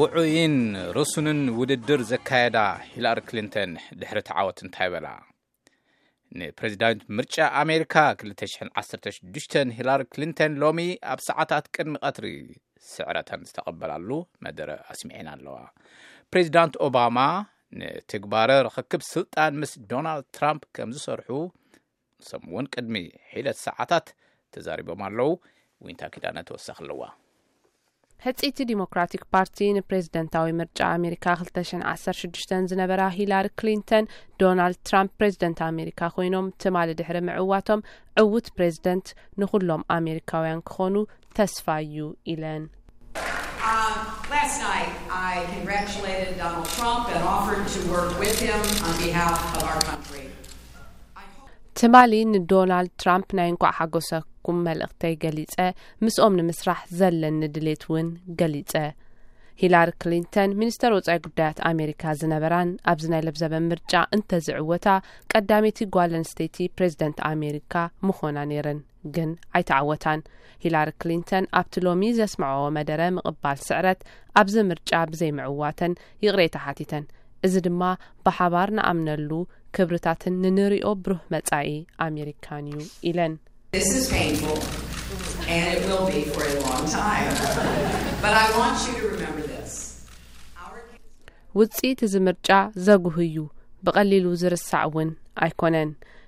ውዑይን ርሱንን ውድድር ዘካየዳ ሂላሪ ክሊንተን ድሕሪ ተዓወት እንታይ በላ ንፕሬዚዳንት ምርጫ ኣሜሪካ 216 ሂላሪ ክሊንተን ሎሚ ኣብ ሰዓታት ቅድሚ ቀትሪ ስዕረተን ዝተቐበላሉ መደረ ኣስሚዒን ኣለዋ ፕሬዚዳንት ኦባማ ንትግባረ ርክክብ ስልጣን ምስ ዶናልድ ትራምፕ ከም ዝሰርሑ ንሶም እውን ቅድሚ ሒደት ሰዓታት ተዛሪቦም ኣለዉ ዊንታ ኪዳነ ተወሳኺ ኣለዋ ህጽይቲ ዲሞክራቲክ ፓርቲ ንፕሬዝደንታዊ ምርጫ ኣሜሪካ 216 ዝነበራ ሂላሪ ክሊንተን ዶናልድ ትራምፕ ፕሬዝደንት ኣሜሪካ ኮይኖም ትማሊ ድሕሪ ምዕዋቶም ዕውት ፕሬዝደንት ንኩሎም ኣሜሪካውያን ክኾኑ ተስፋ እዩ ኢለን። ትማሊ ንዶናልድ ትራምፕ ናይ እንኳዕ ሓጎሰኩም መልእኽተይ ገሊጸ፣ ምስኦም ንምስራሕ ዘለኒ ድሌት እውን ገሊጸ። ሂላሪ ክሊንተን ሚኒስተር ወፃኢ ጉዳያት ኣሜሪካ ዝነበራን ኣብዚ ናይ ለብዘበ ምርጫ እንተዝዕወታ ቀዳመይቲ ጓል ኣንስተይቲ ፕሬዚደንት ኣሜሪካ ምኾና ነይረን ግን ኣይተዓወታን። ሂላሪ ክሊንተን ኣብቲ ሎሚ ዘስምዐኦ መደረ ምቕባል ስዕረት ኣብዚ ምርጫ ብዘይምዕዋተን ይቕሬታ ሓቲተን። እዚ ድማ ብሓባር ንኣምነሉ ክብርታትን ንንሪኦ ብሩህ መጻኢ ኣሜሪካን እዩ ኢለን። ውጽኢት እዚ ምርጫ ዘጉህዩ ብቐሊሉ ዝርሳዕ እውን ኣይኮነን።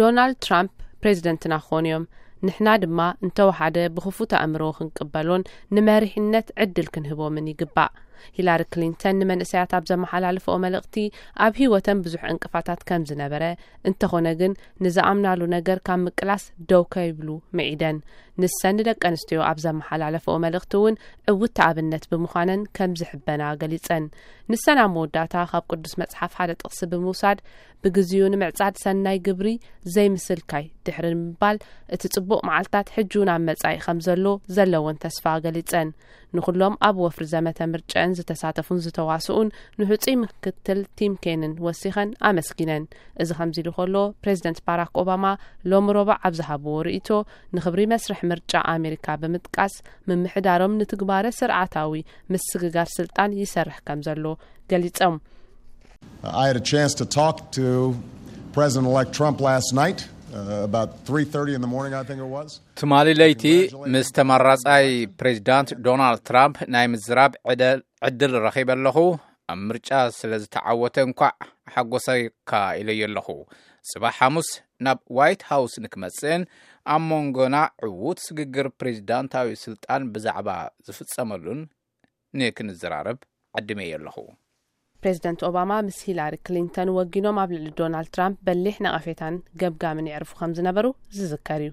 ዶናልድ ትራምፕ ፕሬዝደንትና ክኾኑ እዮም፣ ንሕና ድማ እንተወሓደ ብኽፉት ኣእምሮ ክንቅበሎን ንመሪሕነት ዕድል ክንህቦምን ይግባእ። ሂላሪ ክሊንተን ንመንእሰያት ኣብ ዘመሓላለፈኦ መልእኽቲ ኣብ ህይወተን ብዙሕ ዕንቅፋታት ከም ዝነበረ እንተኾነ ግን ንዝኣምናሉ ነገር ካብ ምቅላስ ደው ከይብሉ ምዒደን ንሰን ንደቂ ኣንስትዮ ኣብ ዘመሓላለፈኦ መልእኽቲ እውን ዕውቲ ኣብነት ብምዃነን ከም ዝሕበና ገሊጸን ንሰን ኣብ መወዳእታ ካብ ቅዱስ መጽሓፍ ሓደ ጥቕሲ ብምውሳድ ብግዚኡ ንምዕጻድ ሰናይ ግብሪ ዘይምስልካይ ድሕሪ ንምባል እቲ ጽቡቕ መዓልትታት ሕጂውን ኣብ መጻኢ ከም ዘሎ ዘለወን ተስፋ ገሊጸን ንዅሎም ኣብ ወፍሪ ዘመተ ምርጨአን ዝተሳተፉን ዝተዋስኡን ንሕጹይ ምክትል ቲም ኬንን ወሲኸን ኣመስጊነን እዚ ከምዚ ኢሉ ከሎ ፕሬዚደንት ባራክ ኦባማ ሎሚ ሮባዕ ኣብ ዝሃብዎ ርእይቶ ንክብሪ መስርሕ ምርጫ ኣሜሪካ ብምጥቃስ ምምሕዳሮም ንትግባረ ስርዓታዊ ምስግጋር ስልጣን ይሰርሕ ከም ዘሎ ገሊጾም ትማሊ ለይቲ ምስ ተመራጻይ ፕሬዚዳንት ዶናልድ ትራምፕ ናይ ምዝራብ ዕድል ረኺበ ኣለኹ ኣብ ምርጫ ስለ ዝተዓወተ እንኳዕ ሓጎሰካ ኢለዮ ኣለኹ ጽባሕ ሓሙስ ናብ ዋይት ሃውስ ንክመጽእን ኣብ መንጎና ዕዉት ስግግር ፕሬዚዳንታዊ ስልጣን ብዛዕባ ዝፍጸመሉን ንክንዘራረብ ዓዲመዮ ኣለኹ። ፕሬዝደንት ኦባማ ምስ ሂላሪ ክሊንተን ወጊኖም ኣብ ልዕሊ ዶናልድ ትራምፕ በሊሕ ነቐፌታን ገብጋምን የዕርፉ ከምዝነበሩ ዝዝከር እዩ።